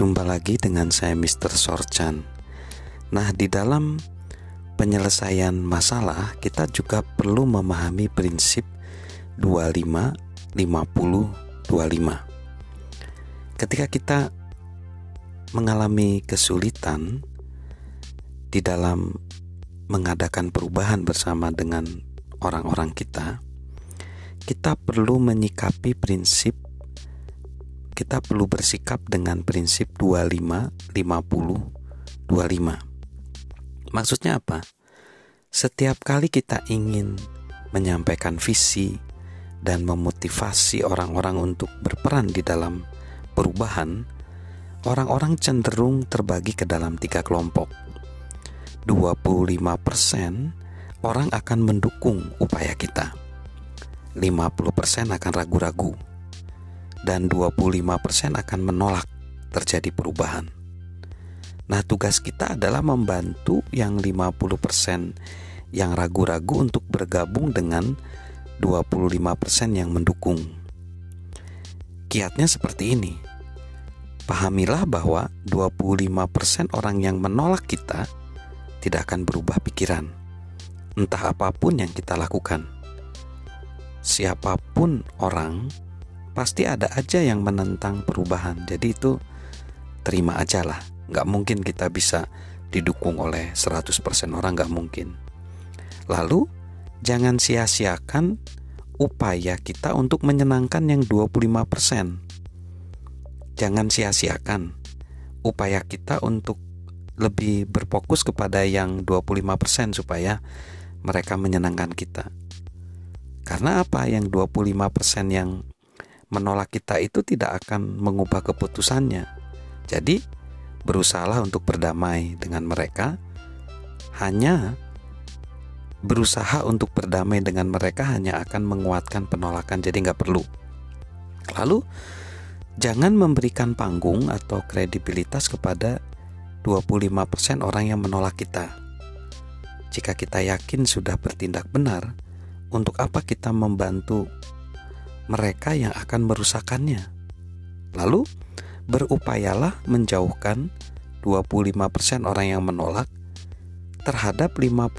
Jumpa lagi dengan saya Mr. Sorchan. Nah, di dalam penyelesaian masalah kita juga perlu memahami prinsip 25 50 25. Ketika kita mengalami kesulitan di dalam mengadakan perubahan bersama dengan orang-orang kita, kita perlu menyikapi prinsip kita perlu bersikap dengan prinsip 25 50 25. Maksudnya apa? Setiap kali kita ingin menyampaikan visi dan memotivasi orang-orang untuk berperan di dalam perubahan, orang-orang cenderung terbagi ke dalam tiga kelompok. 25% orang akan mendukung upaya kita. 50% akan ragu-ragu dan 25% akan menolak terjadi perubahan. Nah, tugas kita adalah membantu yang 50% yang ragu-ragu untuk bergabung dengan 25% yang mendukung. Kiatnya seperti ini. Pahamilah bahwa 25% orang yang menolak kita tidak akan berubah pikiran. Entah apa pun yang kita lakukan siapa pun orang pasti ada aja yang menentang perubahan. Jadi itu terima aja lah. Nggak mungkin kita bisa didukung oleh 100% orang, nggak mungkin. Lalu jangan sia-siakan upaya kita untuk menyenangkan yang 25%. Jangan sia-siakan upaya kita untuk lebih berfokus kepada yang 25% supaya mereka menyenangkan kita. Karena apa? Yang 25% yang menolak kita itu tidak akan mengubah keputusannya. Jadi, berusahalah untuk berdamai dengan mereka. Hanya berusaha untuk berdamai dengan mereka hanya akan menguatkan penolakan. Jadi nggak perlu. Lalu, jangan memberikan panggung atau kredibilitas kepada 25% orang yang menolak kita. Jika kita yakin sudah bertindak benar, untuk apa kita membantu mereka yang akan merusakannya? Lalu, berupayalah menjauhkan 25% orang yang menolak terhadap 50%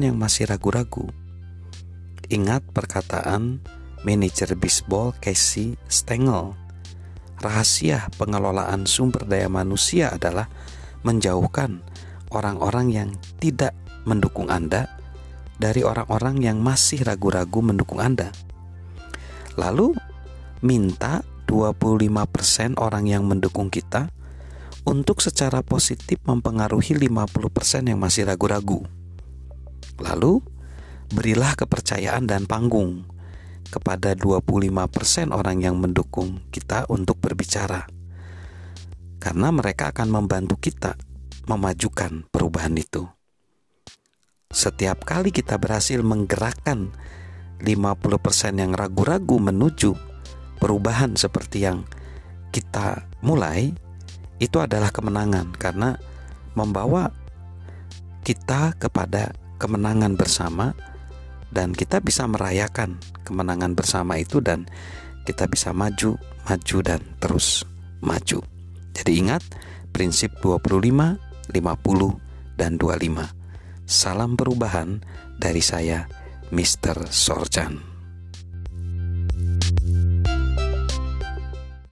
yang masih ragu-ragu. Ingat perkataan manajer bisbol Casey Stengel. Rahasia pengelolaan sumber daya manusia adalah menjauhkan orang-orang yang tidak mendukung Anda dari orang-orang yang masih ragu-ragu mendukung Anda. Lalu minta 25% orang yang mendukung kita untuk secara positif mempengaruhi 50% yang masih ragu-ragu. Lalu berilah kepercayaan dan panggung kepada 25% orang yang mendukung kita untuk berbicara. Karena mereka akan membantu kita memajukan perubahan itu. Setiap kali kita berhasil menggerakkan 50% yang ragu-ragu menuju perubahan seperti yang kita mulai itu adalah kemenangan karena membawa kita kepada kemenangan bersama dan kita bisa merayakan kemenangan bersama itu dan kita bisa maju, maju dan terus maju. Jadi ingat prinsip 25, 50 dan 25. Salam perubahan dari saya, Mr. Sorchan.